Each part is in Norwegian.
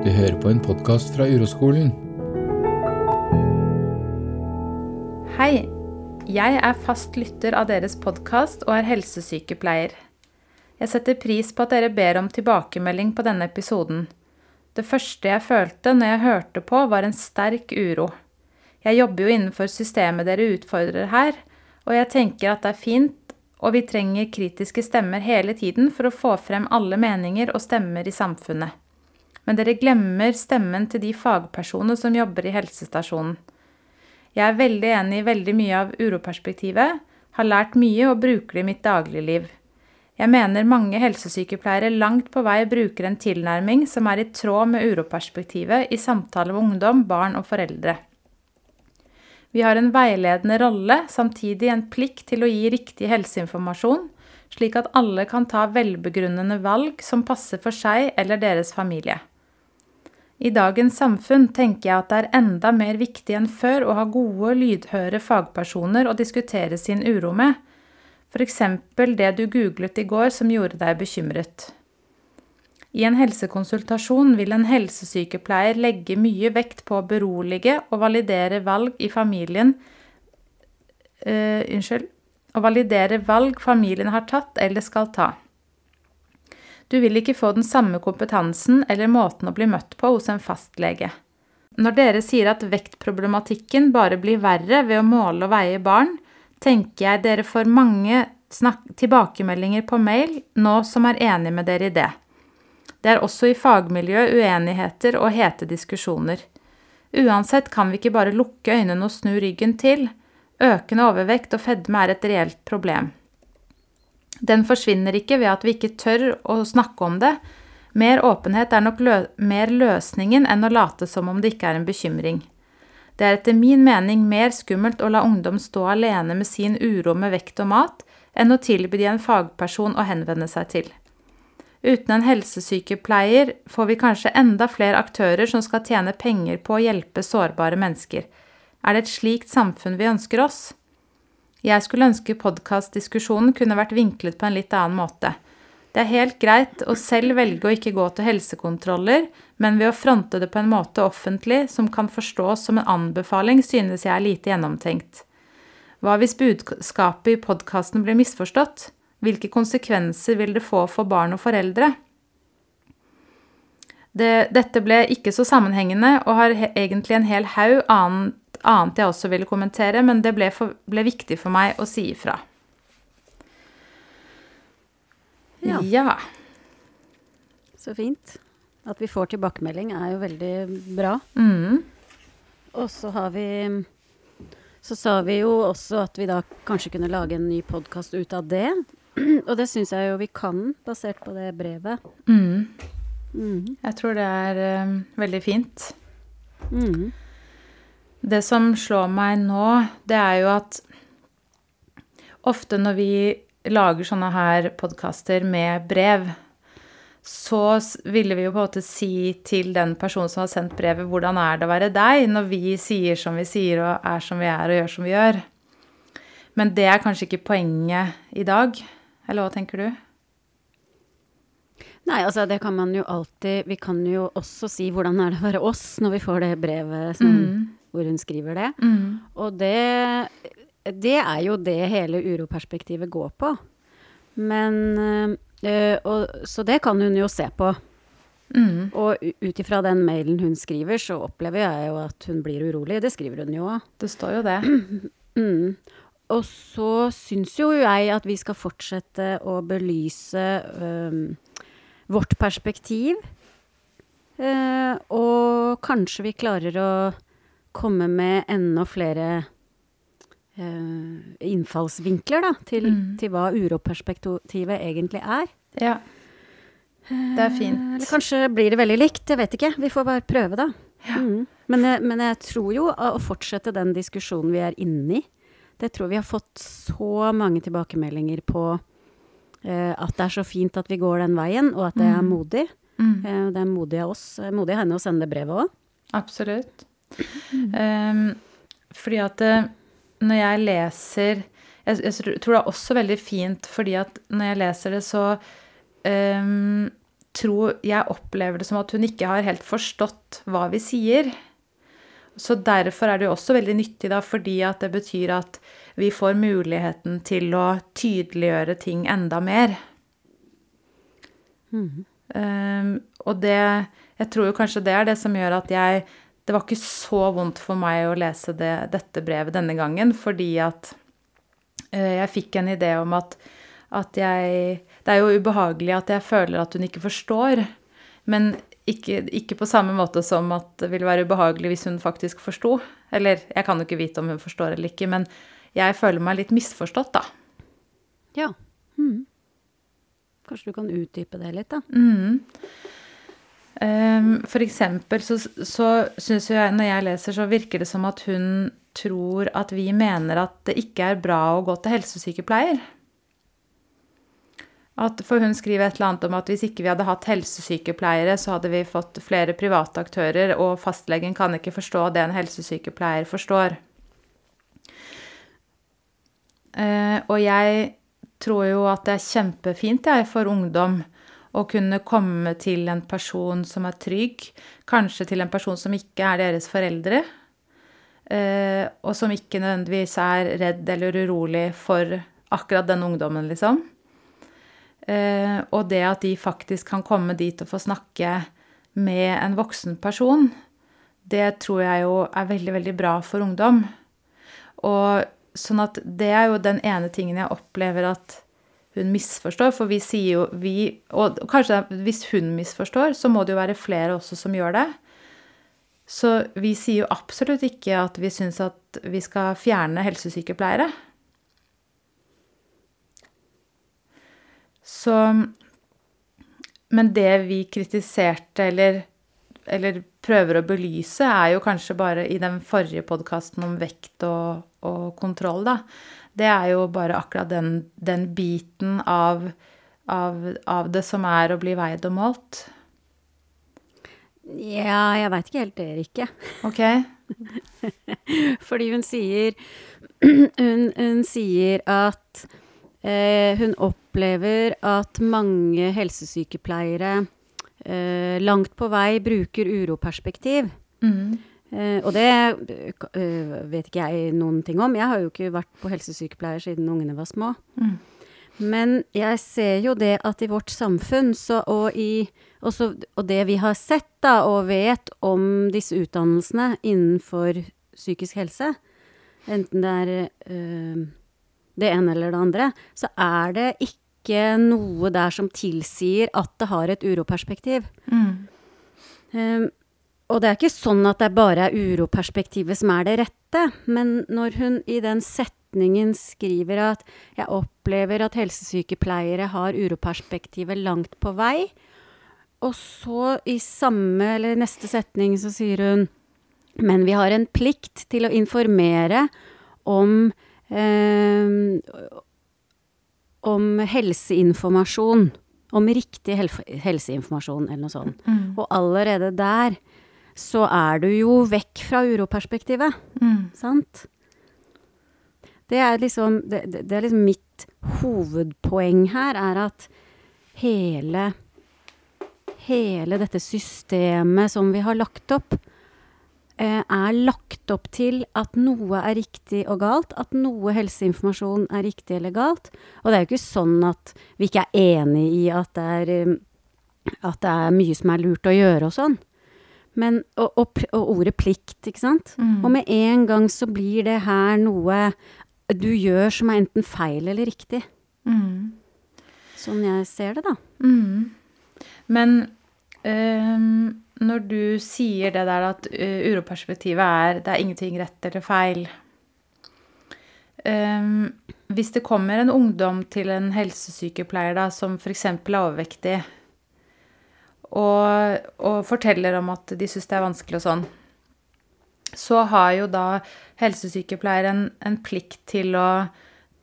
Du hører på en podkast fra Uroskolen. Hei, jeg er fast lytter av deres podkast og er helsesykepleier. Jeg setter pris på at dere ber om tilbakemelding på denne episoden. Det første jeg følte når jeg hørte på, var en sterk uro. Jeg jobber jo innenfor systemet dere utfordrer her, og jeg tenker at det er fint, og vi trenger kritiske stemmer hele tiden for å få frem alle meninger og stemmer i samfunnet men dere glemmer stemmen til de fagpersonene som jobber i helsestasjonen. Jeg er veldig enig i veldig mye av uroperspektivet, har lært mye og bruker det i mitt dagligliv. Jeg mener mange helsesykepleiere langt på vei bruker en tilnærming som er i tråd med uroperspektivet i samtale med ungdom, barn og foreldre. Vi har en veiledende rolle, samtidig en plikt til å gi riktig helseinformasjon, slik at alle kan ta velbegrunnede valg som passer for seg eller deres familie. I dagens samfunn tenker jeg at det er enda mer viktig enn før å ha gode, lydhøre fagpersoner å diskutere sin uro med, f.eks. det du googlet i går som gjorde deg bekymret. I en helsekonsultasjon vil en helsesykepleier legge mye vekt på å berolige og validere valg i familien uh, Unnskyld. Å validere valg familien har tatt eller skal ta. Du vil ikke få den samme kompetansen eller måten å bli møtt på hos en fastlege. Når dere sier at vektproblematikken bare blir verre ved å måle og veie barn, tenker jeg dere får mange tilbakemeldinger på mail nå som er enig med dere i det. Det er også i fagmiljøet uenigheter og hete diskusjoner. Uansett kan vi ikke bare lukke øynene og snu ryggen til. Økende overvekt og fedme er et reelt problem. Den forsvinner ikke ved at vi ikke tør å snakke om det. Mer åpenhet er nok lø mer løsningen enn å late som om det ikke er en bekymring. Det er etter min mening mer skummelt å la ungdom stå alene med sin uro med vekt og mat, enn å tilby de en fagperson å henvende seg til. Uten en helsesykepleier får vi kanskje enda flere aktører som skal tjene penger på å hjelpe sårbare mennesker. Er det et slikt samfunn vi ønsker oss? Jeg skulle ønske podkastdiskusjonen kunne vært vinklet på en litt annen måte. Det er helt greit å selv velge å ikke gå til helsekontroller, men ved å fronte det på en måte offentlig som kan forstås som en anbefaling, synes jeg er lite gjennomtenkt. Hva hvis budskapet i podkasten blir misforstått? Hvilke konsekvenser vil det få for barn og foreldre? Det, dette ble ikke så sammenhengende og har egentlig en hel haug annen annet jeg også ville kommentere, men det ble, for, ble viktig for meg å si ifra. Ja. ja. Så fint. At vi får tilbakemelding er jo veldig bra. Mm. Og så har vi Så sa vi jo også at vi da kanskje kunne lage en ny podkast ut av det. Og det syns jeg jo vi kan, basert på det brevet. Mm. Mm. Jeg tror det er um, veldig fint. Mm. Det som slår meg nå, det er jo at ofte når vi lager sånne her podkaster med brev, så ville vi jo på en måte si til den personen som har sendt brevet, hvordan er det å være deg, når vi sier som vi sier og er som vi er og gjør som vi gjør. Men det er kanskje ikke poenget i dag. Eller hva tenker du? Nei, altså det kan man jo alltid Vi kan jo også si hvordan er det å være oss når vi får det brevet som mm hvor hun skriver det. Mm. Og det, det er jo det hele uroperspektivet går på. Men øh, og, Så det kan hun jo se på. Mm. Og ut ifra den mailen hun skriver, så opplever jeg jo at hun blir urolig. Det skriver hun jo òg. Det står jo det. Mm. Og så syns jo jeg at vi skal fortsette å belyse øh, vårt perspektiv. Uh, og kanskje vi klarer å komme med enda flere eh, innfallsvinkler da, til, mm. til hva uroperspektivet egentlig er. Ja. Det er fint. Uh, eller kanskje blir det veldig likt, jeg vet ikke. Vi får bare prøve, da. Ja. Mm. Men, men, jeg tror jo å fortsette den diskusjonen vi er inne i, det tror vi har fått så mange tilbakemeldinger på eh, at det er så fint at vi går den veien, og at det er mm. modig. Mm. det er modig av oss, modig av henne å sende brevet òg. Absolutt. Um, fordi at eh, når jeg leser jeg, jeg, tror det er også veldig fint fordi at når jeg leser det, så um, tror Jeg opplever det som at hun ikke har helt forstått hva vi sier. Så derfor er det jo også veldig nyttig, da, fordi at det betyr at vi får muligheten til å tydeliggjøre ting enda mer. Um, og det Jeg tror jo kanskje det er det som gjør at jeg Det var ikke så vondt for meg å lese det, dette brevet denne gangen, fordi at uh, jeg fikk en idé om at, at jeg Det er jo ubehagelig at jeg føler at hun ikke forstår, men ikke, ikke på samme måte som at det ville være ubehagelig hvis hun faktisk forsto. Eller jeg kan jo ikke vite om hun forstår eller ikke, men jeg føler meg litt misforstått, da. Ja. Mm. Kanskje du kan utdype det litt, da? Mm. Um, for eksempel så, så syns jeg, når jeg leser, så virker det som at hun tror at vi mener at det ikke er bra å gå til helsesykepleier. At, for hun skriver et eller annet om at hvis ikke vi hadde hatt helsesykepleiere, så hadde vi fått flere private aktører, og fastlegen kan ikke forstå det en helsesykepleier forstår. Uh, og jeg tror jo at det er kjempefint jeg, for ungdom å kunne komme til en person som er trygg, kanskje til en person som ikke er deres foreldre, eh, og som ikke nødvendigvis er redd eller urolig for akkurat den ungdommen, liksom. Eh, og det at de faktisk kan komme dit og få snakke med en voksen person, det tror jeg jo er veldig, veldig bra for ungdom. Og sånn at det er jo den ene tingen jeg opplever at hun misforstår. For vi sier jo vi Og kanskje hvis hun misforstår, så må det jo være flere også som gjør det. Så vi sier jo absolutt ikke at vi syns at vi skal fjerne helsesykepleiere. Så Men det vi kritiserte, eller, eller prøver å belyse, er jo kanskje bare i den forrige podkasten om vekt og, og kontroll, da det er jo bare akkurat den, den biten av, av, av, det som er å bli veid og målt. Ja, jeg veit ikke helt det, Rikke. Ok. Fordi hun sier hun, hun sier at eh, hun opplever at mange helsesykepleiere eh, langt på vei bruker uroperspektiv. Mm. Uh, og det uh, vet ikke jeg noen ting om. Jeg har jo ikke vært på helsesykepleier siden ungene var små. Mm. Men jeg ser jo det at i vårt samfunn, så, og, i, også, og det vi har sett da, og vet om disse utdannelsene innenfor psykisk helse, enten det er uh, det ene eller det andre, så er det ikke noe der som tilsier at det har et uroperspektiv. Mm. Og det er ikke sånn at det bare er uroperspektivet som er det rette, men når hun i den setningen skriver at 'jeg opplever at helsesykepleiere har uroperspektivet langt på vei', og så i samme eller neste setning så sier hun 'men vi har en plikt til å informere om eh, om helseinformasjon'. Om riktig helseinformasjon, eller noe sånt. Mm. Og allerede der så er du jo vekk fra uroperspektivet. Mm. Sant? Det er, liksom, det, det er liksom mitt hovedpoeng her, er at hele Hele dette systemet som vi har lagt opp, eh, er lagt opp til at noe er riktig og galt. At noe helseinformasjon er riktig eller galt. Og det er jo ikke sånn at vi ikke er enig i at det er, eh, at det er mye som er lurt å gjøre og sånn. Men, og, og, og, ordet plikt, ikke sant. Mm. Og med en gang så blir det her noe du gjør som er enten feil eller riktig. Mm. Sånn jeg ser det, da. Mm. Men øh, når du sier det der at uh, uroperspektivet er det er ingenting rett eller feil um, Hvis det kommer en ungdom til en helsesykepleier da, som f.eks. er overvektig, og, og forteller om at de syns det er vanskelig og sånn, så har jo da helsesykepleier en, en plikt til å,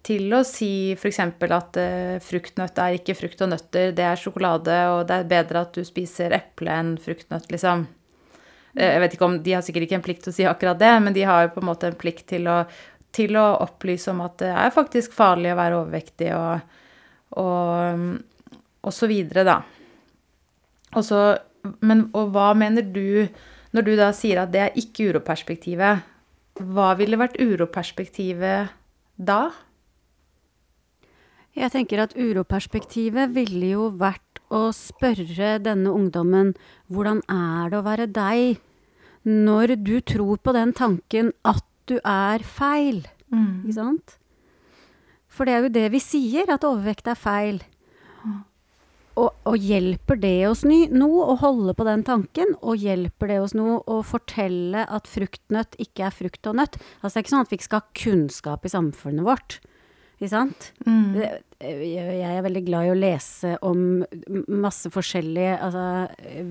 til å si f.eks. at uh, fruktnøtt er ikke frukt og nøtter, det er sjokolade, og det er bedre at du spiser eple enn fruktnøtt, liksom. Uh, jeg vet ikke om, De har sikkert ikke en plikt til å si akkurat det, men de har jo på en måte en plikt til å, til å opplyse om at det er faktisk farlig å være overvektig, og, og, og så videre, da. Og så Men og hva mener du når du da sier at det er ikke uroperspektivet? Hva ville vært uroperspektivet da? Jeg tenker at uroperspektivet ville jo vært å spørre denne ungdommen hvordan er det å være deg når du tror på den tanken at du er feil? Ikke sant? For det er jo det vi sier, at overvekt er feil. Og, og hjelper det oss noe å holde på den tanken? Og hjelper det oss nå å fortelle at fruktnøtt ikke er frukt og nøtt? Altså det er ikke sånn at vi ikke skal ha kunnskap i samfunnet vårt. Ikke sant? Mm. jeg jeg er veldig glad i å lese om masse forskjellige altså,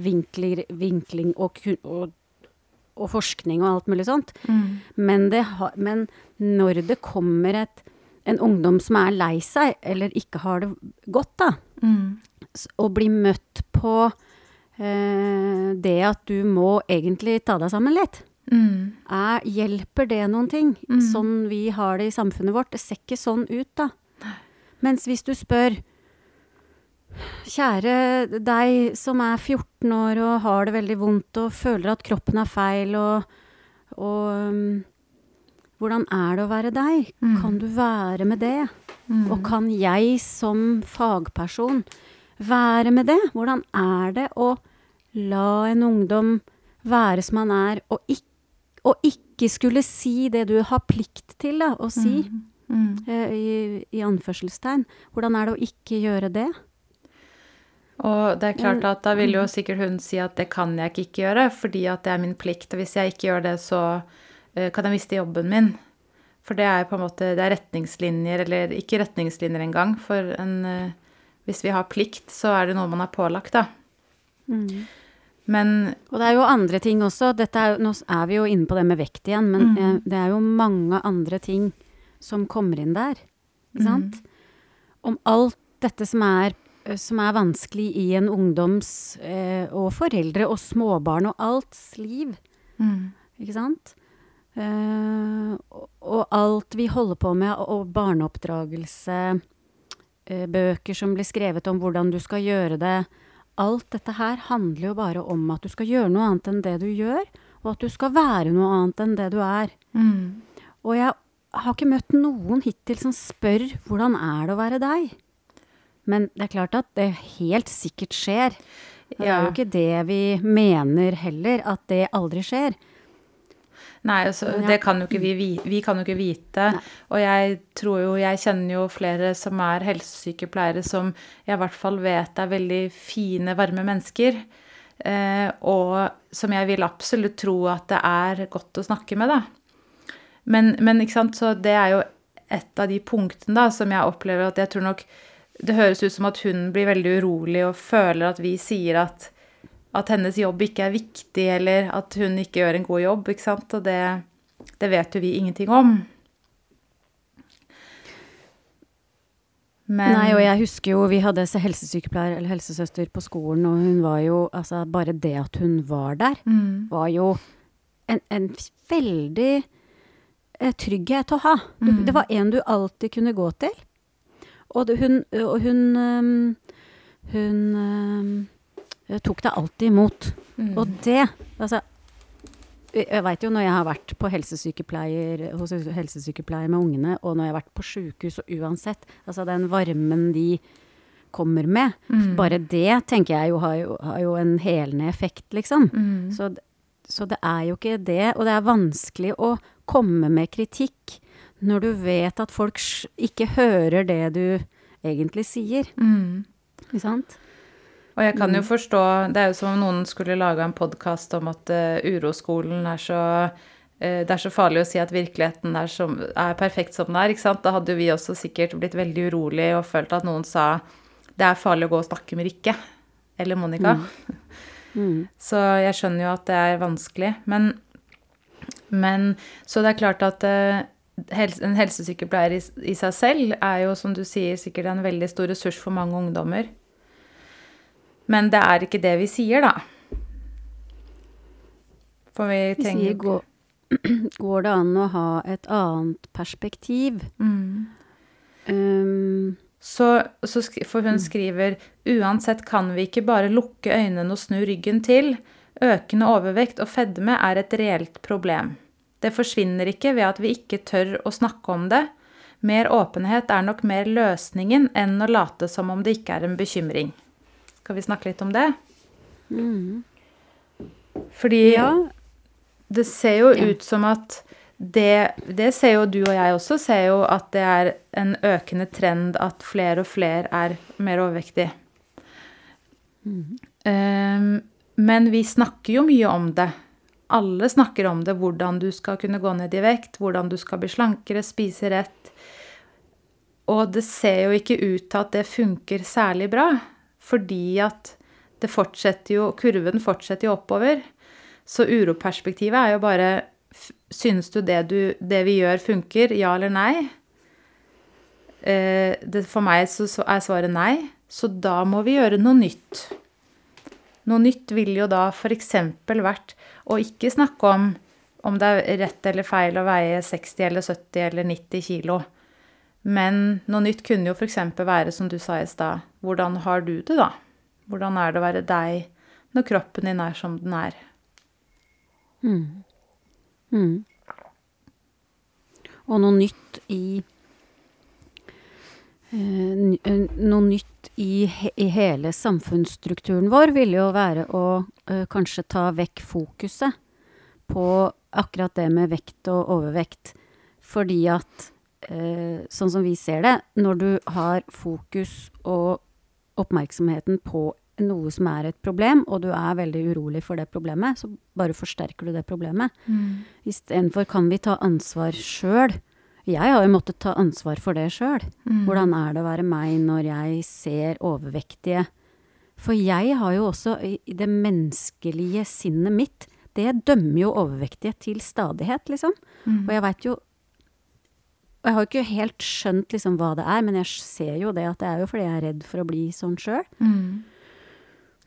vinkler, vinkling og, og, og forskning og alt mulig sånt. Men, det men når det kommer et, en ungdom som er lei seg, eller ikke har det godt, da, s- og bli møtt på eh, det at du må egentlig ta deg sammen litt. Mm. Er, hjelper det noen ting? Sånn vi har det i samfunnet vårt. Det ser ikke sånn ut, da. Mens hvis du spør Kjære deg som er 14 år og har det veldig vondt og føler at kroppen er feil og, og um, Hvordan er det å være deg? Kan du være med det? Og kan jeg som fagperson være med det? Hvordan er det å la en ungdom være som han er, og ikke, og ikke skulle si det du har plikt til da, å si, eh, i, i anførselstegn. Hvordan er det å ikke gjøre det? Og det er klart at da vil jo sikkert hun si at det kan jeg ikke, gjøre, fordi at det er min plikt. Og hvis jeg ikke gjør det, så eh, kan jeg miste jobben min. For det er på en måte det er retningslinjer, eller ikke retningslinjer engang. For en, eh, hvis vi har plikt, så er det noe man er pålagt, da. Men Og det er jo andre ting også. Er, nå er vi jo inne på det med vekt igjen, men mm. det er jo mange andre ting som kommer inn der. Ikke sant? Om alt dette som er, eh, som er vanskelig i en ungdoms eh, og foreldre og småbarn og alts liv. Ikke sant? Eh, og, alt vi holder på med, og barneoppdragelse, eh, bøker som blir skrevet om hvordan du skal gjøre det. Alt dette her handler jo bare om at du skal gjøre noe annet enn det du gjør, og at du skal være noe annet enn det du er. Og jeg har ikke møtt noen hittil som spør hvordan er det å være deg. Men det er klart at det helt sikkert skjer. Det er jo ikke det vi mener heller, at det aldri skjer. Nei, altså, ja. det kan jo ikke vi vi Vi kan jo ikke vite. Nei. Og jeg tror jo Jeg kjenner jo flere som er helsesykepleiere som jeg i hvert fall vet er veldig fine, varme mennesker. Eh, og som jeg vil absolutt tro at det er godt å snakke med, da. Men, men ikke sant, så det er jo et av de punktene da, som jeg opplever at jeg tror nok Det høres ut som at hun blir veldig urolig og føler at vi sier at at hennes jobb ikke er viktig, eller at hun ikke gjør en god jobb, ikke sant? Og det, det vet jo vi ingenting om. Men Nei, og jeg husker jo vi hadde helsesykepleier eller helsesøster på skolen, og hun var jo Altså, bare det at hun var der, Mm. var jo en, en veldig eh, trygghet å ha. Du, Mm. Det var en du alltid kunne gå til. Og det, hun, og hun øhm, Hun øhm, tok deg alltid imot. Mm. Og det Altså jeg veit jo når jeg har vært på helsesykepleier, hos helsesykepleier med ungene, og når jeg har vært på sjukehus og uansett, altså den varmen de kommer med, Mm. bare det tenker jeg jo har jo, har jo en helende effekt, liksom. Mm. Så, så det er jo ikke det, og det er vanskelig å komme med kritikk når du vet at folk ikke hører det du egentlig sier, Mm. ikke sant? Og jeg kan jo Mm. forstå Det er jo som om noen skulle laga en podkast om at uh, uroskolen er så eh, det er så farlig å si at virkeligheten er, som, er perfekt som den er. ikke sant? Da hadde vi også sikkert blitt veldig urolig og følt at noen sa det er farlig å gå og snakke med Rikke. Eller Monica. Mm. Så jeg skjønner jo at det er vanskelig. Men, men Så det er klart at eh, helse, en helsesykepleier i, i seg selv er jo, som du sier, sikkert en veldig stor ressurs for mange ungdommer. Men det er ikke det vi sier, da. For vi Vi trenger sier jo går det an å ha et annet perspektiv? mm. Um, Så, så For hun skriver uansett kan vi ikke bare lukke øynene og snu ryggen til. Økende overvekt og fedme er et reelt problem. Det forsvinner ikke ved at vi ikke tør å snakke om det. Mer åpenhet er nok mer løsningen enn å late som om det ikke er en bekymring. Skal vi snakke litt om det? Fordi Ja. det ser jo Ja. ut som at det, det ser jo du og jeg også, ser jo at det er en økende trend at flere og flere er mer overvektige. Um, men vi snakker jo mye om det. Alle snakker om det, hvordan du skal kunne gå ned i vekt, hvordan du skal bli slankere, spise rett. Og det ser jo ikke ut til at det funker særlig bra, fordi at det fortsetter jo, kurven fortsetter jo oppover. Så uroperspektivet er jo bare Synes du det, du det vi gjør, funker? Ja eller nei? Eh, det, for meg så, så er svaret nei, så da må vi gjøre noe nytt. Noe nytt ville jo da f.eks. vært å ikke snakke om om det er rett eller feil å veie 60 eller 70 eller 90 kilo. Men noe nytt kunne jo f.eks. være, som du sa i stad, hvordan har du det, da? Hvordan er det å være deg når kroppen din er som den er? Mm. Og noe nytt i eh, eh, Noe nytt i, i hele samfunnsstrukturen vår ville jo være å eh, kanskje ta vekk fokuset på akkurat det med vekt og overvekt. Fordi at, sånn som vi ser det, når du har fokus og oppmerksomheten på noe som er et problem, og du er veldig urolig for det problemet, så bare forsterker du det problemet. Istedenfor kan vi ta ansvar sjøl. Jeg har jo måttet ta ansvar for det sjøl. Hvordan er det å være meg når jeg ser overvektige? For jeg har jo også i det menneskelige sinnet mitt Det dømmer jo overvektige til stadighet, liksom. Og jeg veit jo Og jeg har jo ikke helt skjønt liksom hva det er, men jeg ser jo det at det er jo fordi jeg er redd for å bli sånn sjøl.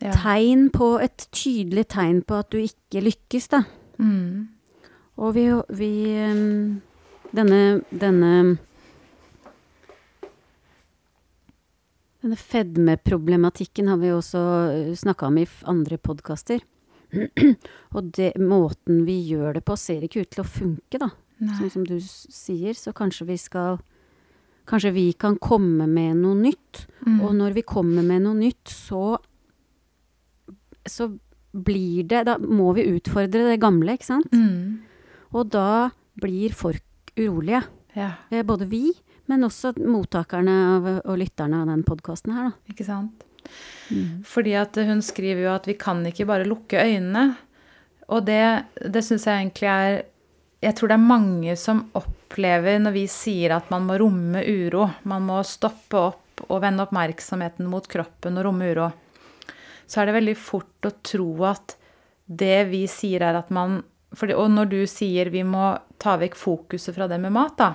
Ja. Tegn på Et tydelig tegn på at du ikke lykkes, da. Mm. Og vi, vi um, Denne, denne Denne fedmeproblematikken har vi også snakka om i andre podkaster. Og det, måten vi gjør det på, ser ikke ut til å funke, da. Nei. Sånn som du sier, så kanskje vi skal Kanskje vi kan komme med noe nytt. Mm. Og når vi kommer med noe nytt, så Så blir det Da må vi utfordre det gamle, ikke sant? Mm. Og da blir folk urolige. Ja, Eh, Både vi, men også mottakerne av, og lytterne av den podkasten her, da. ikke sant? Fordi at hun skriver jo at vi kan ikke bare lukke øynene. Og det, det syns jeg egentlig er Jeg tror det er mange som opplever når vi sier at man må romme uro. Man må stoppe opp og vende oppmerksomheten mot kroppen og romme uro. Så er det veldig fort å tro at det vi sier, er at man det, Og når du sier vi må ta vekk fokuset fra det med mat, da.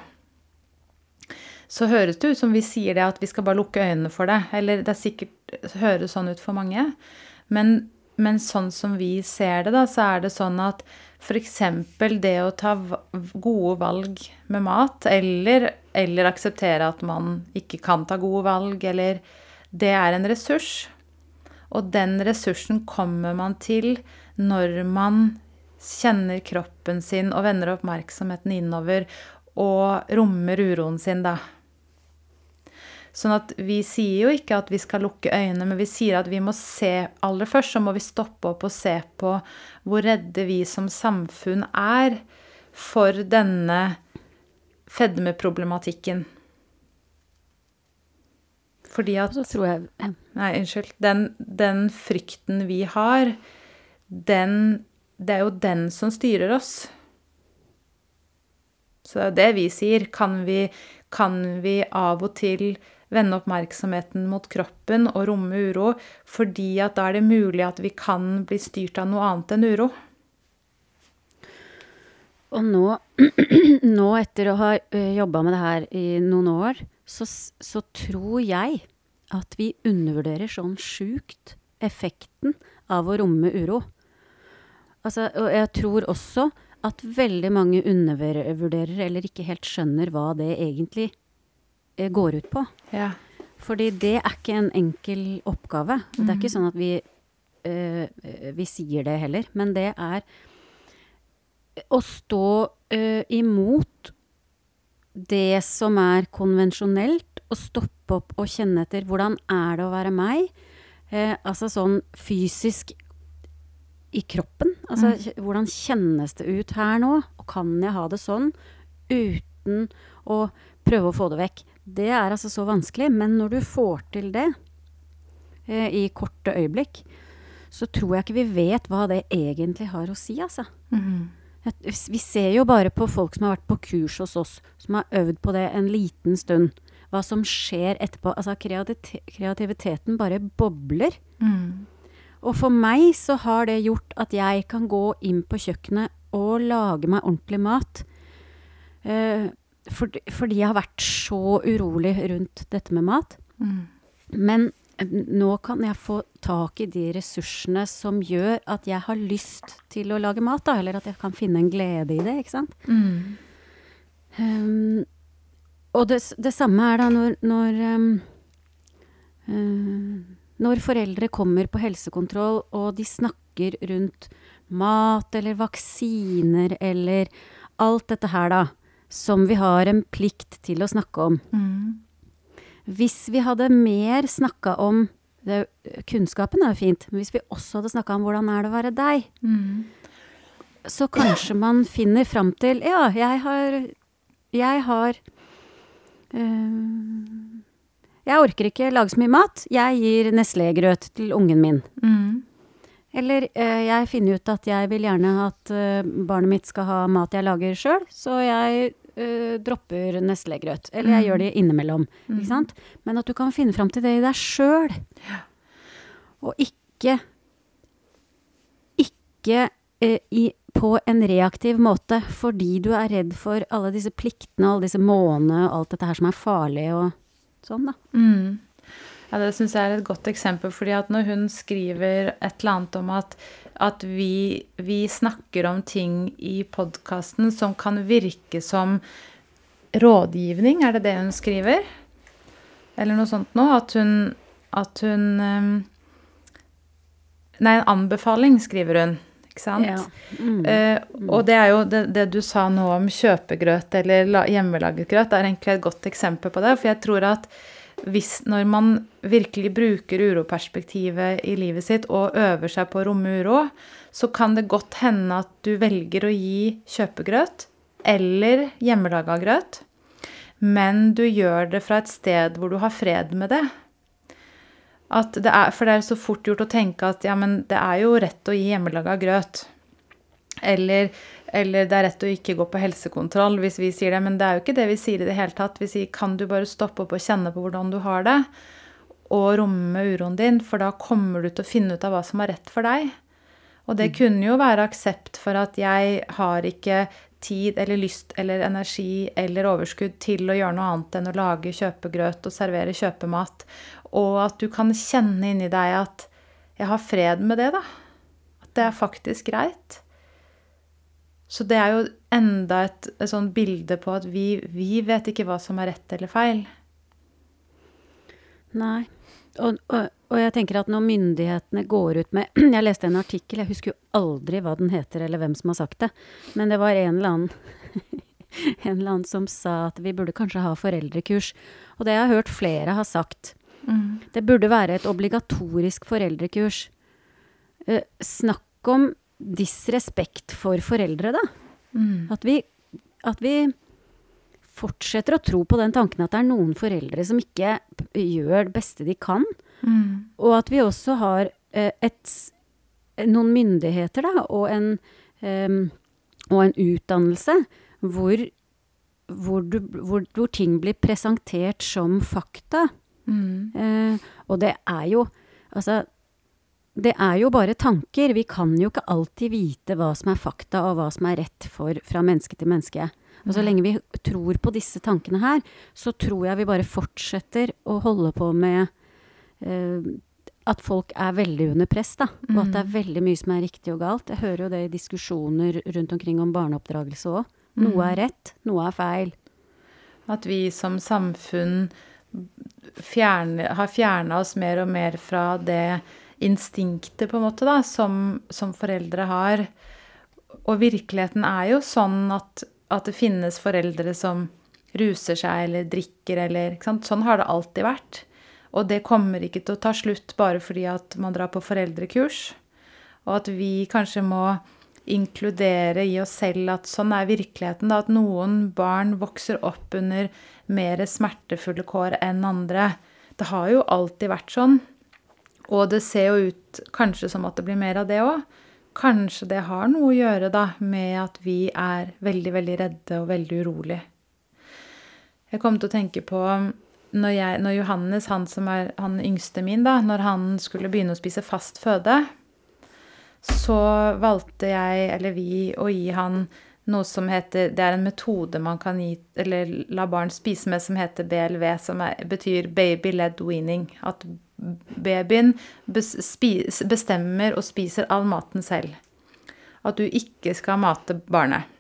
så høres det ut som vi sier det at vi skal bare lukke øynene for det. Eller det er sikkert høres sånn ut for mange. Men, men sånn som vi ser det, da, så er det sånn at f.eks. det å ta gode valg med mat, eller, eller akseptere at man ikke kan ta gode valg, eller Det er en ressurs. Og den ressursen kommer man til når man kjenner kroppen sin og vender oppmerksomheten innover og rommer uroen sin, da. Sånn at vi sier jo ikke at vi skal lukke øynene, men vi sier at vi må se Aller først så må vi stoppe opp og se på hvor redde vi som samfunn er for denne fedmeproblematikken. Fordi at Så tror jeg. Nei, unnskyld. Den, den frykten vi har, den Det er jo den som styrer oss. Så det er jo det vi sier. Kan vi, kan vi av og til vende oppmerksomheten mot kroppen og romme uro, fordi at da er det mulig at vi kan bli styrt av noe annet enn uro? Og nå, nå etter å ha jobba med det her i noen år, så, så tror jeg at vi undervurderer sånn sjukt effekten av å romme uro. Altså, og jeg tror også at veldig mange undervurderer eller ikke helt skjønner hva det egentlig eh, går ut på. Ja. Fordi det er ikke en enkel oppgave. Det er ikke sånn at vi, eh, vi sier det heller. Men det er å stå eh, imot det som er konvensjonelt, og stoppe opp og kjenne etter hvordan er det å være meg. Eh, altså sånn fysisk i kroppen. Altså mm. hvordan kjennes det ut her nå? Og kan jeg ha det sånn uten å prøve å få det vekk? Det er altså så vanskelig, men når du får til det eh, i korte øyeblikk, så tror jeg ikke vi vet hva det egentlig har å si, altså. Et- Vi ser jo bare på folk som har vært på kurs hos oss, som har øvd på det en liten stund. Hva som skjer etterpå. Altså kreativite- kreativiteten bare bobler. Og for meg så har det gjort at jeg kan gå inn på kjøkkenet og lage meg ordentlig mat. Eh, fordi, fordi jeg har vært så urolig rundt dette med mat. Men eh, nå kan jeg få tak i de ressursene som gjør at jeg har lyst til å lage mat, da, eller at jeg kan finne en glede i det, ikke sant. Um, og det, det samme er da når, når um, uh, Når foreldre kommer på helsekontroll og de snakker rundt mat eller vaksiner eller alt dette her, da, som vi har en plikt til å snakke om. Hvis vi hadde mer snakka om det, Kunnskapen er jo fint, men hvis vi også hadde snakka om hvordan er det å være deg, så kanskje man finner fram til Ja, jeg har Jeg har øh, Jeg orker ikke lage så mye mat. Jeg gir Nestlé-grøt til ungen min. Eller øh, jeg finner ut at jeg vil gjerne at øh, barnet mitt skal ha mat jeg lager sjøl, så jeg øh, dropper neslegrøt. Eller jeg gjør det innimellom. Ikke sant? Men at du kan finne fram til det i deg sjøl. Og ikke Ikke uh, i, på en reaktiv måte fordi du er redd for alle disse pliktene og alle disse månene og alt dette her som er farlig og sånn, da. Mm. Ja, det syns jeg er et godt eksempel, fordi at når hun skriver et eller annet om at, at vi, vi snakker om ting i podkasten som kan virke som rådgivning, er det det hun skriver? Eller noe sånt noe? At hun, at hun ehm, Nei, en anbefaling, skriver hun. Ikke sant? Ja. Mm. Uh, og det er jo det, det du sa nå om kjøpegrøt eller la- hjemmelaget grøt, er egentlig et godt eksempel på det. For jeg tror at hvis når man virkelig bruker uroperspektivet i livet sitt og øver seg på å romme uro, så kan det godt hende at du velger å gi kjøpegrøt eller hjemmelaga grøt, men du gjør det fra et sted hvor du har fred med det. Det er, for det er så fort gjort å tenke at ja, men det er jo rett å gi hjemmelaga grøt. Eller, eller det er rett å ikke gå på helsekontroll hvis vi sier det. Men det er jo ikke det vi sier i det hele tatt. Vi sier kan du bare stoppe opp og kjenne på hvordan du har det, og romme uroen din, for da kommer du til å finne ut av hva som er rett for deg. Og det kunne jo være aksept for at jeg har ikke tid eller lyst eller energi eller overskudd til å gjøre noe annet enn å lage kjøpegrøt og servere kjøpemat. Og at du kan kjenne inni deg at jeg har fred med det, da. At det er faktisk greit. Så det er jo enda et, et sånn bilde på at vi, vi vet ikke hva som er rett eller feil. Nei. Og, og, og jeg tenker at når myndighetene går ut med Jeg leste en artikkel, jeg husker jo aldri hva den heter eller hvem som har sagt det, men det var en eller annen en eller annen som sa at vi burde kanskje ha foreldrekurs. Og det har jeg hørt flere ha sagt. Det burde være et obligatorisk foreldrekurs. Eh, snakk om disrespekt for foreldre, da. At vi, at vi fortsetter å tro på den tanken at det er noen foreldre som ikke gjør det beste de kan. Og at vi også har eh, et, noen myndigheter da, og en, em, og en utdannelse hvor, hvor, du, hvor, hvor ting blir presentert som fakta. Eh, og det er jo Altså, det er jo bare tanker. Vi kan jo ikke alltid vite hva som er fakta, og hva som er rett for, fra menneske til menneske. Og så lenge vi tror på disse tankene her, så tror jeg vi bare fortsetter å holde på med uh, at folk er veldig under press, da. Og at det er veldig mye som er riktig og galt. Jeg hører jo det i diskusjoner rundt omkring om barneoppdragelse òg. Noe er rett, noe er feil. At vi som samfunn fjerne, har fjerna oss mer og mer fra det instinktet, på en måte, da, som, som foreldre har. Og virkeligheten er jo sånn at, at det finnes foreldre som ruser seg eller drikker eller? Sånn har det alltid vært. Og det kommer ikke til å ta slutt bare fordi at man drar på foreldrekurs. Og at vi kanskje må inkludere i oss selv at sånn er virkeligheten. Da, at noen barn vokser opp under mer smertefulle kår enn andre. Det har jo alltid vært sånn. Og det ser jo ut kanskje som at det blir mer av det òg. Kanskje det har noe å gjøre da med at vi er veldig, veldig redde og veldig urolige. Jeg kom til å tenke på når, jeg, når Johannes, han som er han yngste min, da, når han skulle begynne å spise fast føde, så valgte jeg, eller vi, å gi han noe som heter Det er en metode man kan gi, eller la barn spise med, som heter BLV, som er, betyr baby led weaning. At babyen bestemmer og spiser all maten selv. At du ikke skal mate barnet.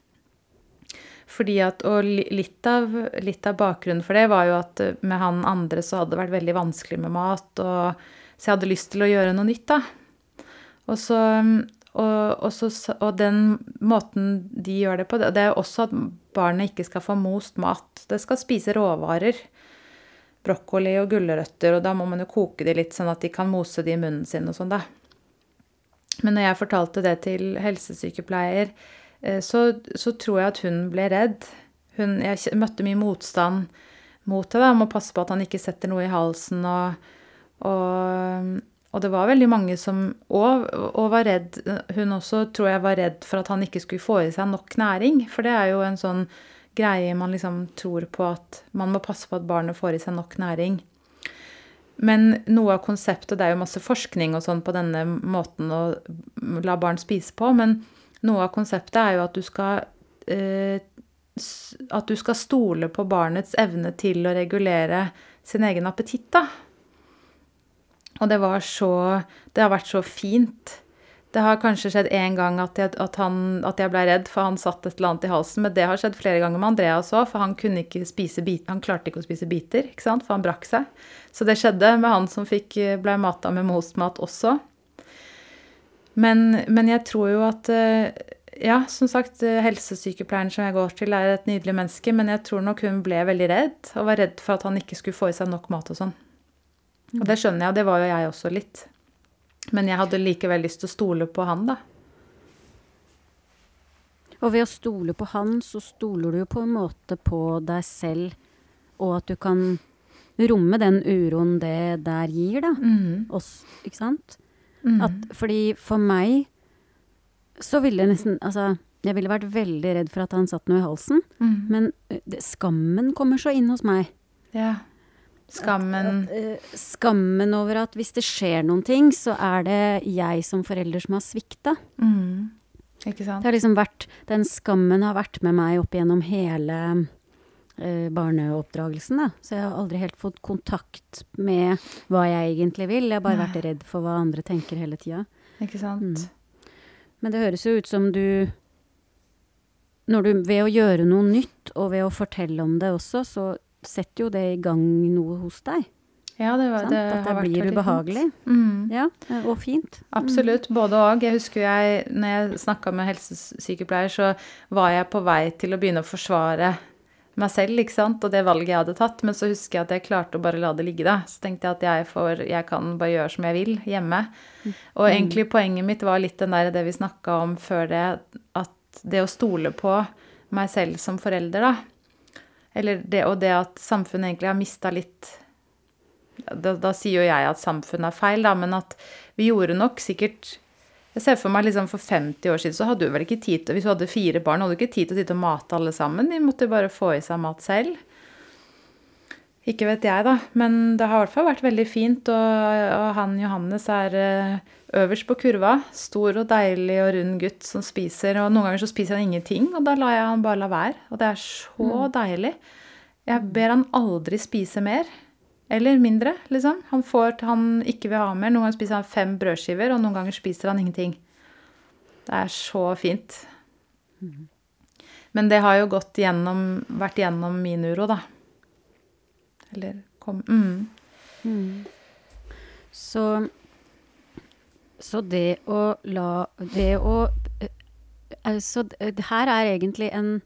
Fordi at, og litt av, litt av, bakgrunnen for det var jo at med han andre så hadde det vært veldig vanskelig med mat. Og, så jeg hadde lyst til å gjøre noe nytt, da. Og, så, og, og, så, og den måten de gjør det på, det er også at barnet ikke skal få most mat. Det skal spise råvarer. Brokkoli og gulrøtter, og da må man jo koke de litt sånn at de kan mose de i munnen sin og sånn, da. Men når jeg fortalte det til helsesykepleier, Eh, så, så, tror jeg at hun ble redd. Hun, jeg møtte mye motstand mot det. da, Om å passe på at han ikke setter noe i halsen. Og, og, og det var veldig mange som òg var redd. Hun også tror jeg var redd for at han ikke skulle få i seg nok næring. For det er jo en sånn greie man liksom tror på at man må passe på at barnet får i seg nok næring. Men noe av konseptet Det er jo masse forskning og sånn på denne måten å la barn spise på. men noe av konseptet er jo at du skal eh, At du skal stole på barnets evne til å regulere sin egen appetitt, da. Og det var så Det har vært så fint. Det har kanskje skjedd én gang at jeg, at, han, at jeg ble redd, for han satt et eller annet i halsen. Men det har skjedd flere ganger med Andreas òg, for han, kunne ikke spise bit, han klarte ikke å spise biter. ikke sant? For han brakk seg. Så det skjedde med han som fikk, ble mata med mostmat også. Men, men, jeg tror jo at eh, Ja, som sagt, eh, helsesykepleieren som jeg går til, er et nydelig menneske, men jeg tror nok hun ble veldig redd, og var redd for at han ikke skulle få i seg nok mat og sånn. Og det skjønner jeg, og det var jo jeg også litt. Men jeg hadde likevel lyst til å stole på han, da. Og ved å stole på han, så stoler du jo på en måte på deg selv, og at du kan romme den uroen det der gir, da. Mm. Oss, ikke sant? Mm. At, fordi for meg så ville nesten Altså, jeg ville vært veldig redd for at han satt noe i halsen. Mm. Men det, skammen kommer så inn hos meg. Ja. Skammen uh, Skammen over at hvis det skjer noen ting, så er det jeg som forelder som har svikta. Mm. Ikke sant? Det har liksom vært Den skammen har vært med meg opp gjennom hele eh, barneoppdragelsen, da. Så jeg har aldri helt fått kontakt med hva jeg egentlig vil. Jeg har bare vært redd for hva andre tenker hele tida. Ikke sant. Mm. Men det høres jo ut som du når du, Ved å gjøre noe nytt, og ved å fortelle om det også, så setter jo det i gang noe hos deg. Ja, det, var, det, At det blir ubehagelig. Mm. Ja, og fint. Absolutt. Både og. Jeg husker jeg, når jeg snakka med helsesykepleier, så var jeg på vei til å begynne å forsvare meg selv ikke sant? og det valget jeg hadde tatt. Men så husker jeg at jeg klarte å bare la det ligge, da. Så tenkte jeg at jeg, får, jeg kan bare gjøre som jeg vil hjemme. Og egentlig poenget mitt var litt den der, det vi snakka om før det, at det å stole på meg selv som forelder, da. Eller det, og det at samfunnet egentlig har mista litt da, da, sier jo jeg at samfunnet er feil, da, men at vi gjorde nok sikkert jeg ser for meg liksom For 50 år siden så hadde du vel ikke tid til Hvis du hadde fire barn, hadde du ikke tid til å sitte og mate alle sammen. De måtte bare få i seg mat selv. Ikke vet jeg, da. Men det har i hvert fall vært veldig fint. Og, og han Johannes er eh, øverst på kurva. Stor og deilig og rund gutt som spiser. Og noen ganger så spiser han ingenting, og da lar jeg han bare la være. Og det er så mm. deilig. Jeg ber han aldri spise mer. Eller mindre, liksom. Han får han ikke vil ha mer. Noen ganger spiser han fem brødskiver, og noen ganger spiser han ingenting. Det er så fint. Men det har jo gått gjennom, vært gjennom min uro, da. Eller Kom, mm. Mm. Så, så det å la Det å eh, Altså, det her er egentlig en,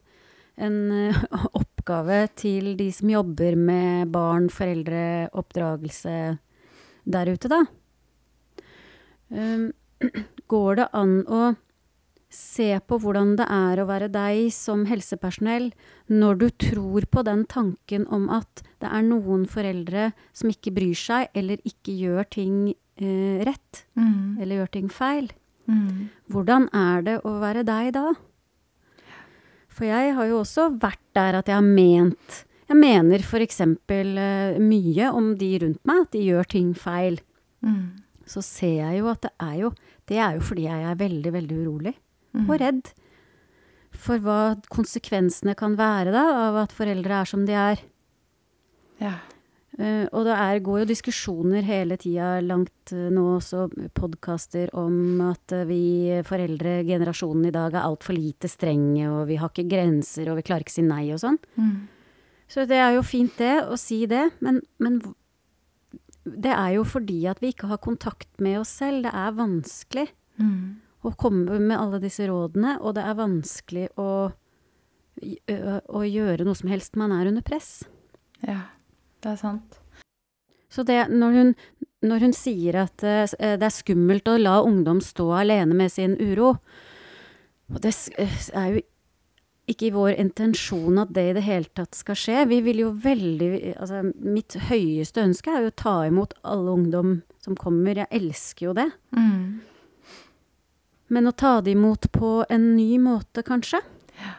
en eh, oppgave til de som jobber med barn, foreldre, oppdragelse der ute, da. Um, går det an å se på hvordan det er å være deg som helsepersonell når du tror på den tanken om at det er noen foreldre som ikke bryr seg, eller ikke gjør ting eh, rett, Mm. eller gjør ting feil. Mm. Hvordan er det å være deg da? For jeg har jo også vært der at jeg har ment Jeg mener f.eks. Eh, mye om de rundt meg, at de gjør ting feil. Mm. Så ser jeg jo at det er jo Det er jo fordi jeg er veldig, veldig urolig Mm. og redd for hva konsekvensene kan være da, av at foreldre er som de er. Ja. Eh, og det er, går jo diskusjoner hele tida, langt eh, nå også podkaster om at eh, vi foreldre, generasjonen i dag, er altfor lite strenge, og vi har ikke grenser, og vi klarer ikke å si nei og sånn. Mm. Så det er jo fint det, å si det, men, men det er jo fordi at vi ikke har kontakt med oss selv. Det er vanskelig Mm. å komme med alle disse rådene, og det er vanskelig å, å gjøre noe som helst. Man er under press. ja. Det er sant. Så det, når hun, når hun sier at uh, det er skummelt å la ungdom stå alene med sin uro Og det eh, er jo ikke i vår intensjon at det i det hele tatt skal skje. Vi vil jo veldig Altså, mitt høyeste ønske er jo å ta imot alle ungdom som kommer. Jeg elsker jo det. Mm. Men å ta det imot på en ny måte, kanskje? Ja.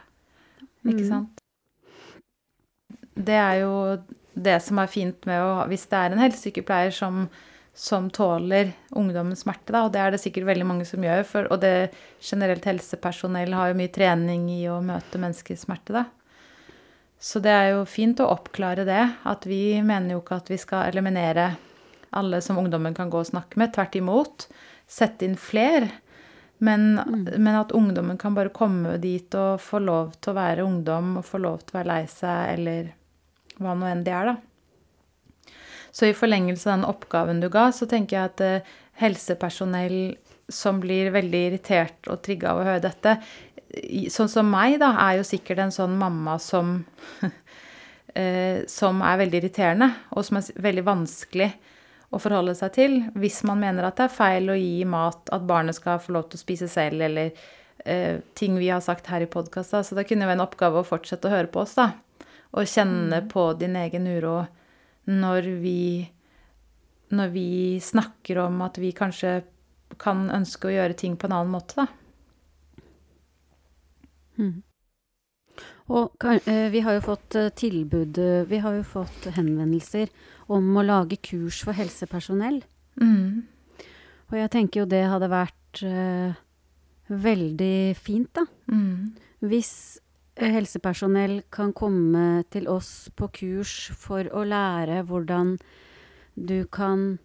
Ikke Mm. sant? Det er jo det som er fint med å Hvis det er en helsesykepleier som, som tåler ungdommens smerte, da, og det er det sikkert veldig mange som gjør, for, og det generelt helsepersonell har jo mye trening i å møte menneskers smerte, da. Så det er jo fint å oppklare det. At vi mener jo ikke at vi skal eliminere alle som ungdommen kan gå og snakke med. Tvert imot. Sette inn fler. Men, men at ungdommen kan bare komme dit og få lov til å være ungdom og få lov til å være lei seg, eller hva nå enn det er, da. Så i forlengelse av den oppgaven du ga, så tenker jeg at eh, helsepersonell som blir veldig irritert og trigga av å høre dette, sånn som meg, da, er jo sikkert en sånn mamma som eh, Som er veldig irriterende, og som er veldig vanskelig å forholde seg til. Hvis man mener at det er feil å gi mat, at barnet skal få lov til å spise selv, eller eh, ting vi har sagt her i podkasta. Så det kunne jo være en oppgave å fortsette å høre på oss, da. Og kjenne på din egen uro når vi Når vi snakker om at vi kanskje kan ønske å gjøre ting på en annen måte, da. Og eh, vi har jo fått eh, tilbud eh, Vi har jo fått henvendelser om å lage kurs for helsepersonell. Mm. Og jeg tenker jo det hadde vært uh, veldig fint, da. Mm. Hvis helsepersonell kan komme til oss på kurs for å lære hvordan du kan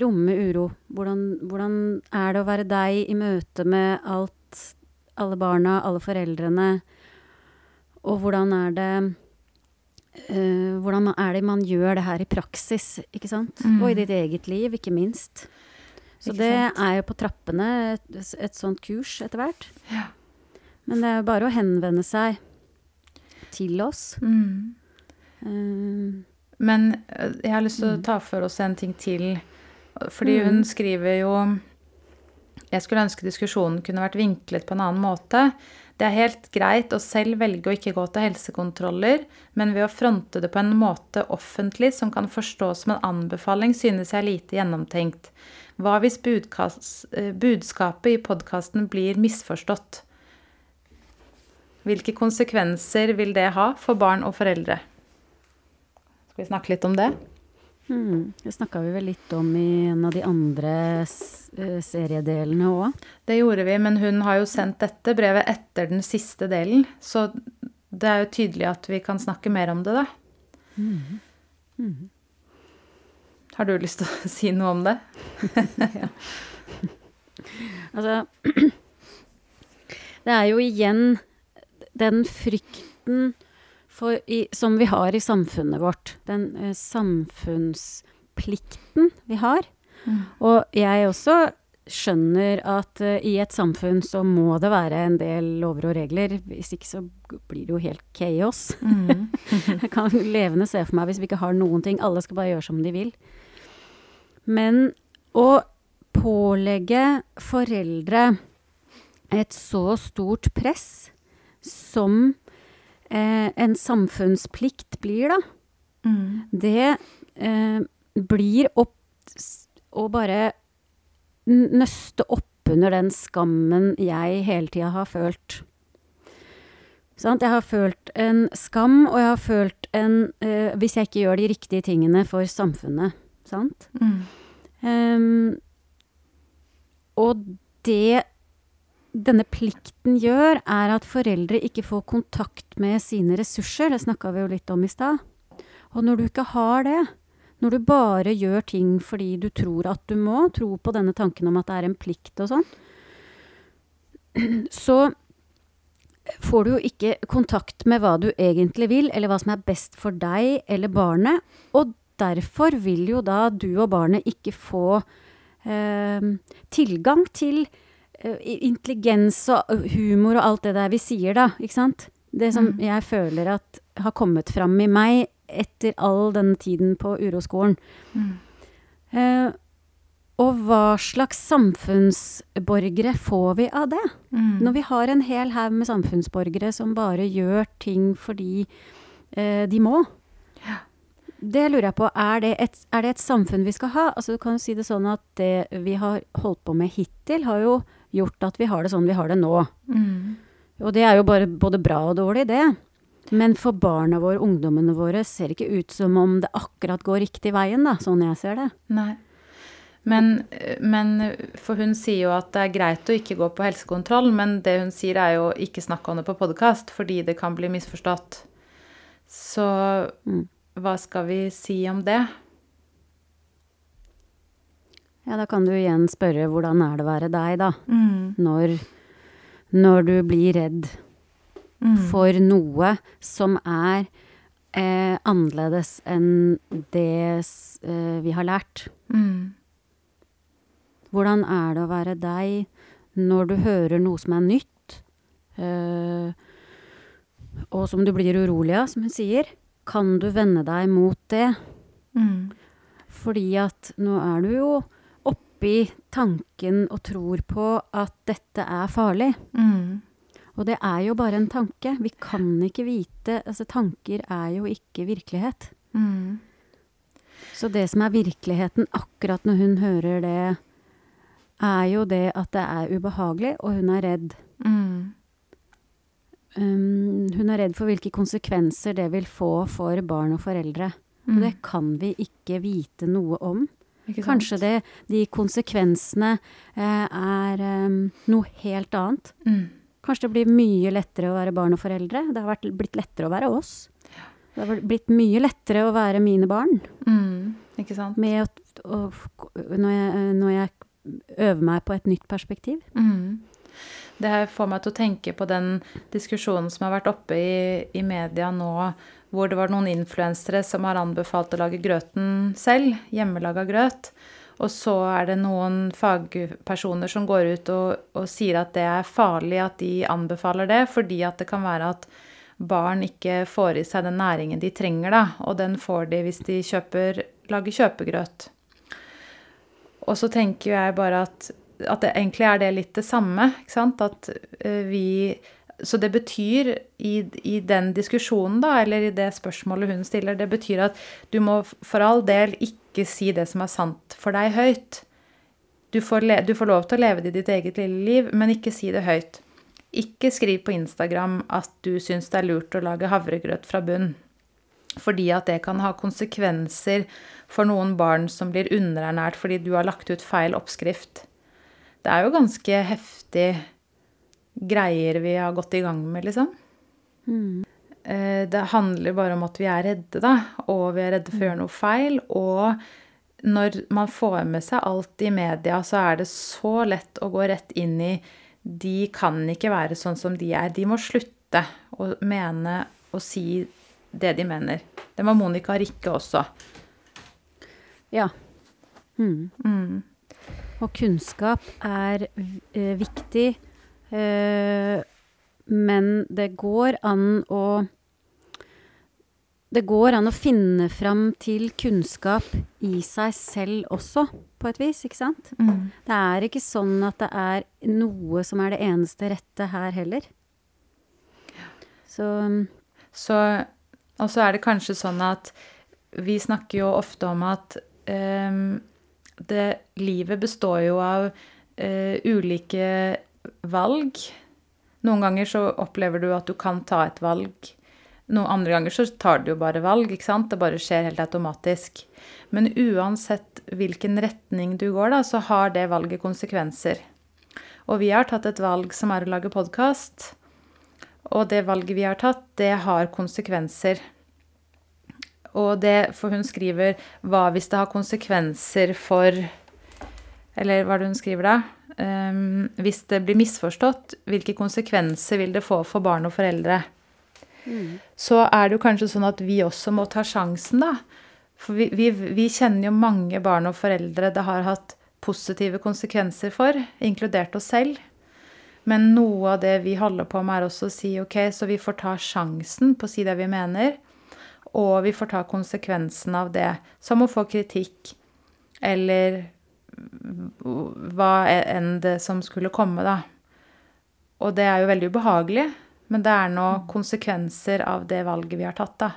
romme uro. Hvordan, hvordan er det å være deg i møte med alt, alle barna, alle foreldrene? Og hvordan er det uh, Hvordan er det man gjør det her i praksis, ikke sant? Mm. Og i ditt eget liv, ikke minst. Så Ikke det sant? er jo på trappene, et, et sånt kurs etter hvert. Ja. Men det er bare å henvende seg til oss. Mm. Eh, Men eh, jeg har lyst til å ta for oss en ting til. Fordi hun Mm. skriver jo Jeg skulle ønske diskusjonen kunne vært vinklet på en annen måte. Det er helt greit å selv velge å ikke gå til helsekontroller, men ved å fronte det på en måte offentlig som kan forstås som en anbefaling, synes jeg er lite gjennomtenkt. Hva hvis eh, budskapet i podkasten blir misforstått? Hvilke konsekvenser vil det ha for barn og foreldre? Skal vi snakke litt om det? Mm, det snakka vi vel litt om i en av de andre eh, seriedelene òg. Det gjorde vi, men hun har jo sendt dette brevet etter den siste delen, så det er jo tydelig at vi kan snakke mer om det, da. Har du lyst til å si noe om det? Altså Det er jo igjen den frykten for i, som vi har i samfunnet vårt. Den uh, samfunnsplikten vi har. Og jeg også skjønner at uh, i et samfunn så må det være en del lover og regler. Hvis ikke så blir det jo helt chaos. Mm. Jeg kan levende se for meg hvis vi ikke har noen ting. Alle skal bare gjøre som de vil. Men å pålegge foreldre et så stort press som eh, en samfunnsplikt blir, da, Mm. det eh, blir opp å bare nøste nøste oppunder den skammen jeg hele tida har følt. Sånn? Jeg har følt en skam, og jeg har følt en eh, Hvis jeg ikke gjør de riktige tingene for samfunnet. Sant? Mm. Um, og det denne plikten gjør, er at foreldre ikke får kontakt med sine ressurser. Det snakka vi jo litt om i stad. Og når du ikke har det, når du bare gjør ting fordi du tror at du må, tro på denne tanken om at det er en plikt og sånn, så får du jo ikke kontakt med hva du egentlig vil, eller hva som er best for deg eller barnet. Og derfor vil jo da du og barnet ikke få eh, tilgang til intelligens og humor og alt det der vi sier, da. Ikke sant? Det som Mm. jeg føler at har kommet fram i meg etter all denne tiden på uroskolen. Mm. Eh, og hva slags samfunnsborgere får vi av det? Mm. Når vi har en hel haug med samfunnsborgere som bare gjør ting fordi eh, de må. Det lurer jeg på. Er det, et, er det et samfunn vi skal ha? Altså, du kan jo si det sånn at det vi har holdt på med hittil, har jo gjort at vi har det sånn vi har det nå. Mm. Og det er jo bare både bra og dårlig, det. Men for barna våre, ungdommene våre, ser det ikke ut som om det akkurat går riktig veien, da, sånn jeg ser det. Nei. Men, men For hun sier jo at det er greit å ikke gå på helsekontroll, men det hun sier er jo ikke snakke om det på podkast, fordi det kan bli misforstått. Så Mm. hva skal vi si om det? Ja, da kan du igjen spørre hvordan er det å være deg, da? Mm. Når, når du blir redd Mm. for noe som er eh, annerledes enn det eh, vi har lært. Mm. Hvordan er det å være deg når du hører noe som er nytt, eh, og som du blir urolig av, som hun sier? Kan du vende deg mot det? Mm. Fordi at nå er du jo oppi tanken og tror på at dette er farlig. Mm. Og det er jo bare en tanke. Vi kan ikke vite Altså, tanker er jo ikke virkelighet. Mm. Så det som er virkeligheten akkurat når hun hører det, er jo det at det er ubehagelig, og hun er redd. Mm. Um, hun er redd for hvilke konsekvenser det vil få for barn og foreldre. Og Mm. det kan vi ikke vite noe om. Kanskje det, de konsekvensene eh, er um, noe helt annet. Mm. Kanskje det blir mye lettere å være barn og foreldre. Det har vært, blitt lettere å være oss. Det har blitt mye lettere å være mine barn. Mm. Ikke sant? Med å, å, når, jeg, når jeg øver meg på et nytt perspektiv. Mm. Det her får meg til å tenke på den diskusjonen som har vært oppe i, i media nå, hvor det var noen influensere som har anbefalt å lage grøten selv, hjemmelaga grøt. Og så er det noen fagpersoner som går ut og, og sier at det er farlig at de anbefaler det, fordi at det kan være at barn ikke får i seg den næringen de trenger, da. Og den får de hvis de kjøper, lager kjøpegrøt. Og så tenker jeg bare at, at det egentlig er det litt det samme. ikke sant? At eh, vi Så det betyr i, i den diskusjonen, da, eller i det spørsmålet hun stiller, det betyr at du må for all del ikke si det som er sant for deg, høyt. Du får, le, du får lov til å leve det i ditt eget lille liv, men ikke si det høyt. Ikke skriv på Instagram at du syns det er lurt å lage havregrøt fra bunn. Fordi at det kan ha konsekvenser for noen barn som blir underernært fordi du har lagt ut feil oppskrift. Det er jo ganske heftig greier vi har gått i gang med, liksom. Mm. Det handler bare om at vi er redde, da. Og vi er redde for å gjøre noe feil. Og når man får med seg alt i media, så er det så lett å gå rett inn i De kan ikke være sånn som de er. De må slutte å mene og si det de mener. Det var Monica Rikke også. Ja. Mm. Mm. Og kunnskap er eh, viktig, eh, men det går an å Det går an å finne fram til kunnskap i seg selv også, på et vis, ikke sant? Mm. Det er ikke sånn at det er noe som er det eneste rette her heller. Så Så, og så er det kanskje sånn at vi snakker jo ofte om at ehm, det, livet består jo av eh, ulike valg. Noen ganger så opplever du at du kan ta et valg. Noen andre ganger så tar du jo bare valg, ikke sant? Det bare skjer helt automatisk. Men uansett hvilken retning du går, da, så har det valget konsekvenser. Og vi har tatt et valg som er å lage podkast. Og det valget vi har tatt, det har konsekvenser. Og det, for hun skriver hva hvis det har konsekvenser for Eller hva er det hun skriver da? Ehm, hvis det blir misforstått, hvilke konsekvenser vil det få for barn og foreldre? Så er det jo kanskje sånn at vi også må ta sjansen, da. For vi, vi, vi kjenner jo mange barn og foreldre det har hatt positive konsekvenser for, inkludert oss selv. Men noe av det vi holder på med, er også å si ok, så vi får ta sjansen på å si det vi mener. Og vi får ta konsekvensen av det, som å få kritikk, eller hva enn det som skulle komme, da. Og det er jo veldig ubehagelig, men det er nå konsekvenser av det valget vi har tatt, da.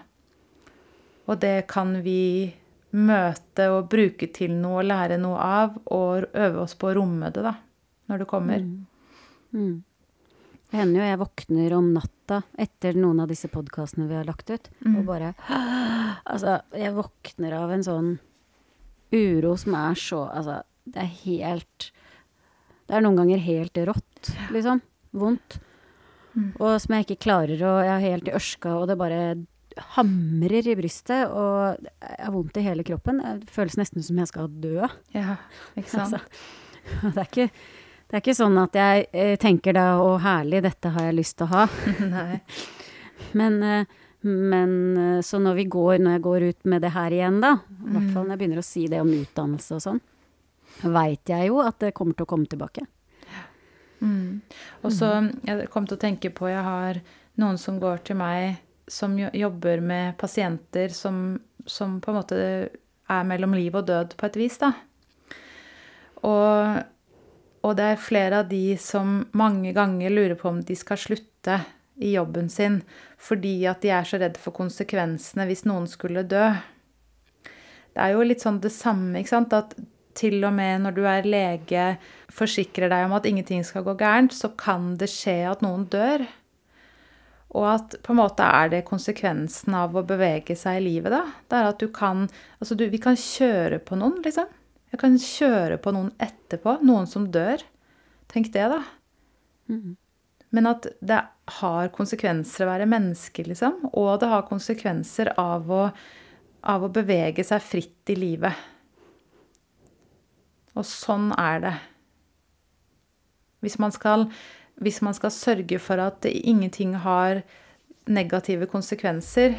Og det kan vi møte og bruke til noe og lære noe av, og øve oss på å romme det, da, når det kommer. mm. Det hender jo jeg våkner om natta etter noen av disse podkastene vi har lagt ut, og bare Altså, jeg våkner av en sånn uro som er så Altså, det er helt Det er noen ganger helt rått, liksom. Vondt. Og som jeg ikke klarer å Jeg er helt i ørska, og det bare hamrer i brystet, og jeg har vondt i hele kroppen. Det føles nesten som jeg skal dø. Ja, ikke sant? Altså, det, er ikke, det er ikke sånn at jeg eh, tenker da 'å, herlig, dette har jeg lyst til å ha'. Nei. Men, eh, men eh, så når vi går, når jeg går ut med det her igjen, da, i hvert fall når jeg begynner å si det om utdannelse og sånn, veit jeg jo at det kommer til å komme tilbake. Mm. Og så jeg kom til å tenke på Jeg har noen som går til meg som jobber med pasienter som, som på en måte er mellom liv og død på et vis, da. Og, og det er flere av de som mange ganger lurer på om de skal slutte i jobben sin fordi at de er så redd for konsekvensene hvis noen skulle dø. Det er jo litt sånn det samme, ikke sant? At til og med når du er lege, forsikrer deg om at ingenting skal gå gærent, så kan det skje at noen dør. Og at på en måte er det konsekvensen av å bevege seg i livet, da. Det er at du kan Altså, du, vi kan kjøre på noen, liksom. Jeg kan kjøre på noen etterpå. Noen som dør. Tenk det, da. Men at det har konsekvenser å være menneske, liksom. Og det har konsekvenser av å, av å bevege seg fritt i livet. Og sånn er det. Hvis man skal, hvis man skal sørge for at ingenting har negative konsekvenser,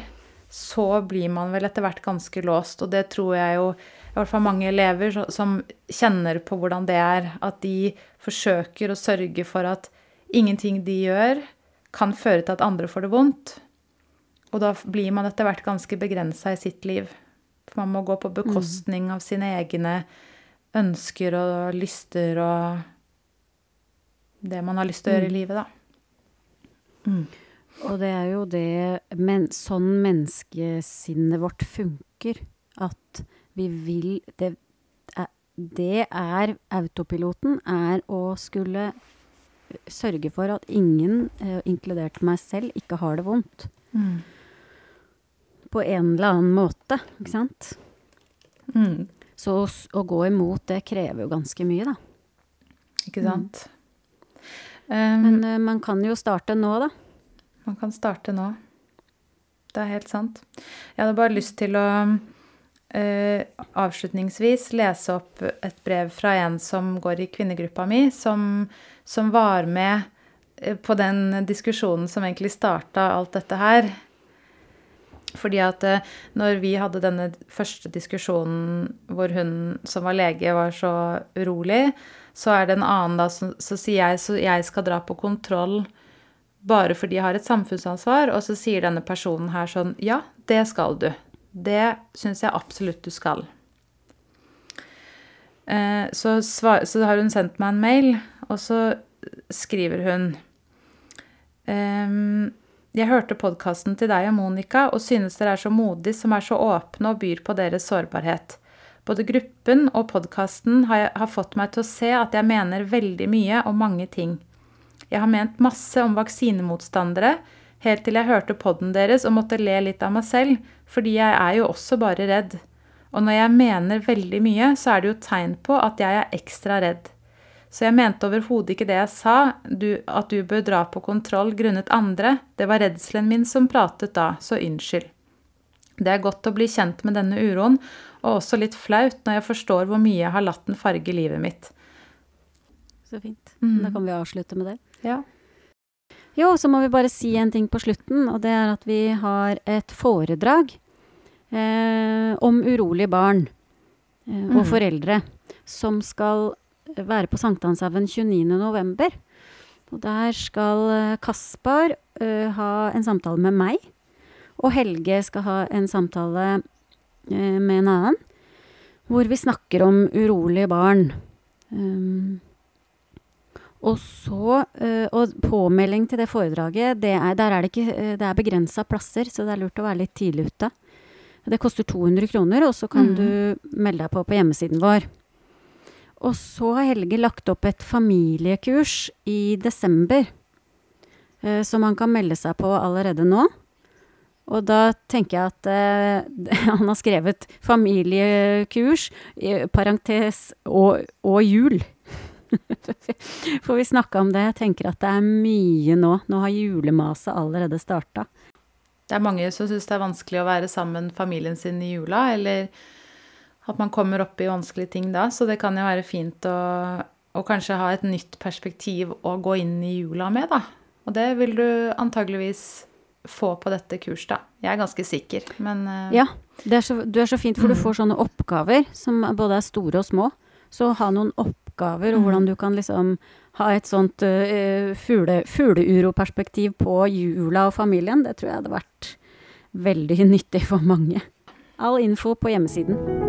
så blir man vel etter hvert ganske låst. Og det tror jeg jo i hvert fall mange elever som kjenner på hvordan det er. At de forsøker å sørge for at ingenting de gjør, kan føre til at andre får det vondt. Og da blir man etter hvert ganske begrensa i sitt liv. For man må gå på bekostning av sine egne ønsker og lyster og det man har lyst til å gjøre i livet, da. Og det er jo det men, Sånn menneskesinnet vårt funker. At vi vil Det det er autopiloten, er å skulle sørge for at ingen, eh, inkludert meg selv, ikke har det vondt. På en eller annen måte, ikke sant? Mm. Så å å gå imot det krever jo ganske mye, da. Ikke sant? Um, Men uh, man kan jo starte nå, da. Man kan starte nå. Det er helt sant. Jeg hadde bare lyst til å Uh, avslutningsvis lese opp et brev fra en som går i kvinnegruppa mi, som, som var med eh, på den diskusjonen som egentlig starta alt dette her. Fordi at eh, når vi hadde denne første diskusjonen hvor hun som var lege, var så urolig, så er det en annen da som sier jeg så jeg skal dra på kontroll bare fordi jeg har et samfunnsansvar, og så sier denne personen her sånn Ja, det skal du. Det syns jeg absolutt du skal. Eh, så, svar, så har hun sendt meg en mail, og så skriver hun ehm, Jeg hørte podkasten til deg og Monica og synes dere er så modige som er så åpne og byr på deres sårbarhet. Både gruppen og podkasten har, har fått meg til å se at jeg mener veldig mye om mange ting. Jeg har ment masse om vaksinemotstandere, helt til jeg hørte podden deres og måtte le litt av meg selv, fordi jeg er jo også bare redd. Og når jeg mener veldig mye, så er det jo tegn på at jeg er ekstra redd. Så jeg mente overhodet ikke det jeg sa, du, at du bør dra på kontroll grunnet andre. Det var redselen min som pratet da, så unnskyld. Det er godt å bli kjent med denne uroen, og også litt flaut når jeg forstår hvor mye jeg har latt den farge livet mitt. Så fint. Mm. Da kan vi avslutte med det. Ja. Jo, så må vi bare si en ting på slutten, og det er at vi har et foredrag eh, om urolige barn eh, og Mm. foreldre som skal være på Sankthanshaugen 29.11. Og der skal eh, Kaspar uh, ha en samtale med meg, og Helge skal ha en samtale uh, med en annen, hvor vi snakker om urolige barn. Um, og så uh, Og påmelding til det foredraget, det er, der er det ikke Det er begrensa plasser, så det er lurt å være litt tidlig ute. Det koster 200 kroner, og så kan mm. du melde deg på på hjemmesiden vår. Og så har Helge lagt opp et familiekurs i desember, eh, som han kan melde seg på allerede nå. Og da tenker jeg at eh, han har skrevet 'familiekurs', parentes og, og jul. For vi snakka om det. Jeg tenker at det er mye nå. Nå har julemaset allerede starta. Det er mange som syns det er vanskelig å være sammen familien sin i jula, eller at man kommer opp i vanskelige ting da. Så det kan jo være fint å, å kanskje ha et nytt perspektiv å gå inn i jula med, da. Og det vil du antageligvis få på dette kurset, da. Jeg er ganske sikker, men eh, Ja, det er så, du er så fint, for du Mm. får sånne oppgaver som både er store og små. Så ha noen oppgaver, og Mm. hvordan du kan liksom ha et sånt uh, fugle, fugleuroperspektiv på jula og familien, det tror jeg hadde vært veldig nyttig for mange. All info på hjemmesiden.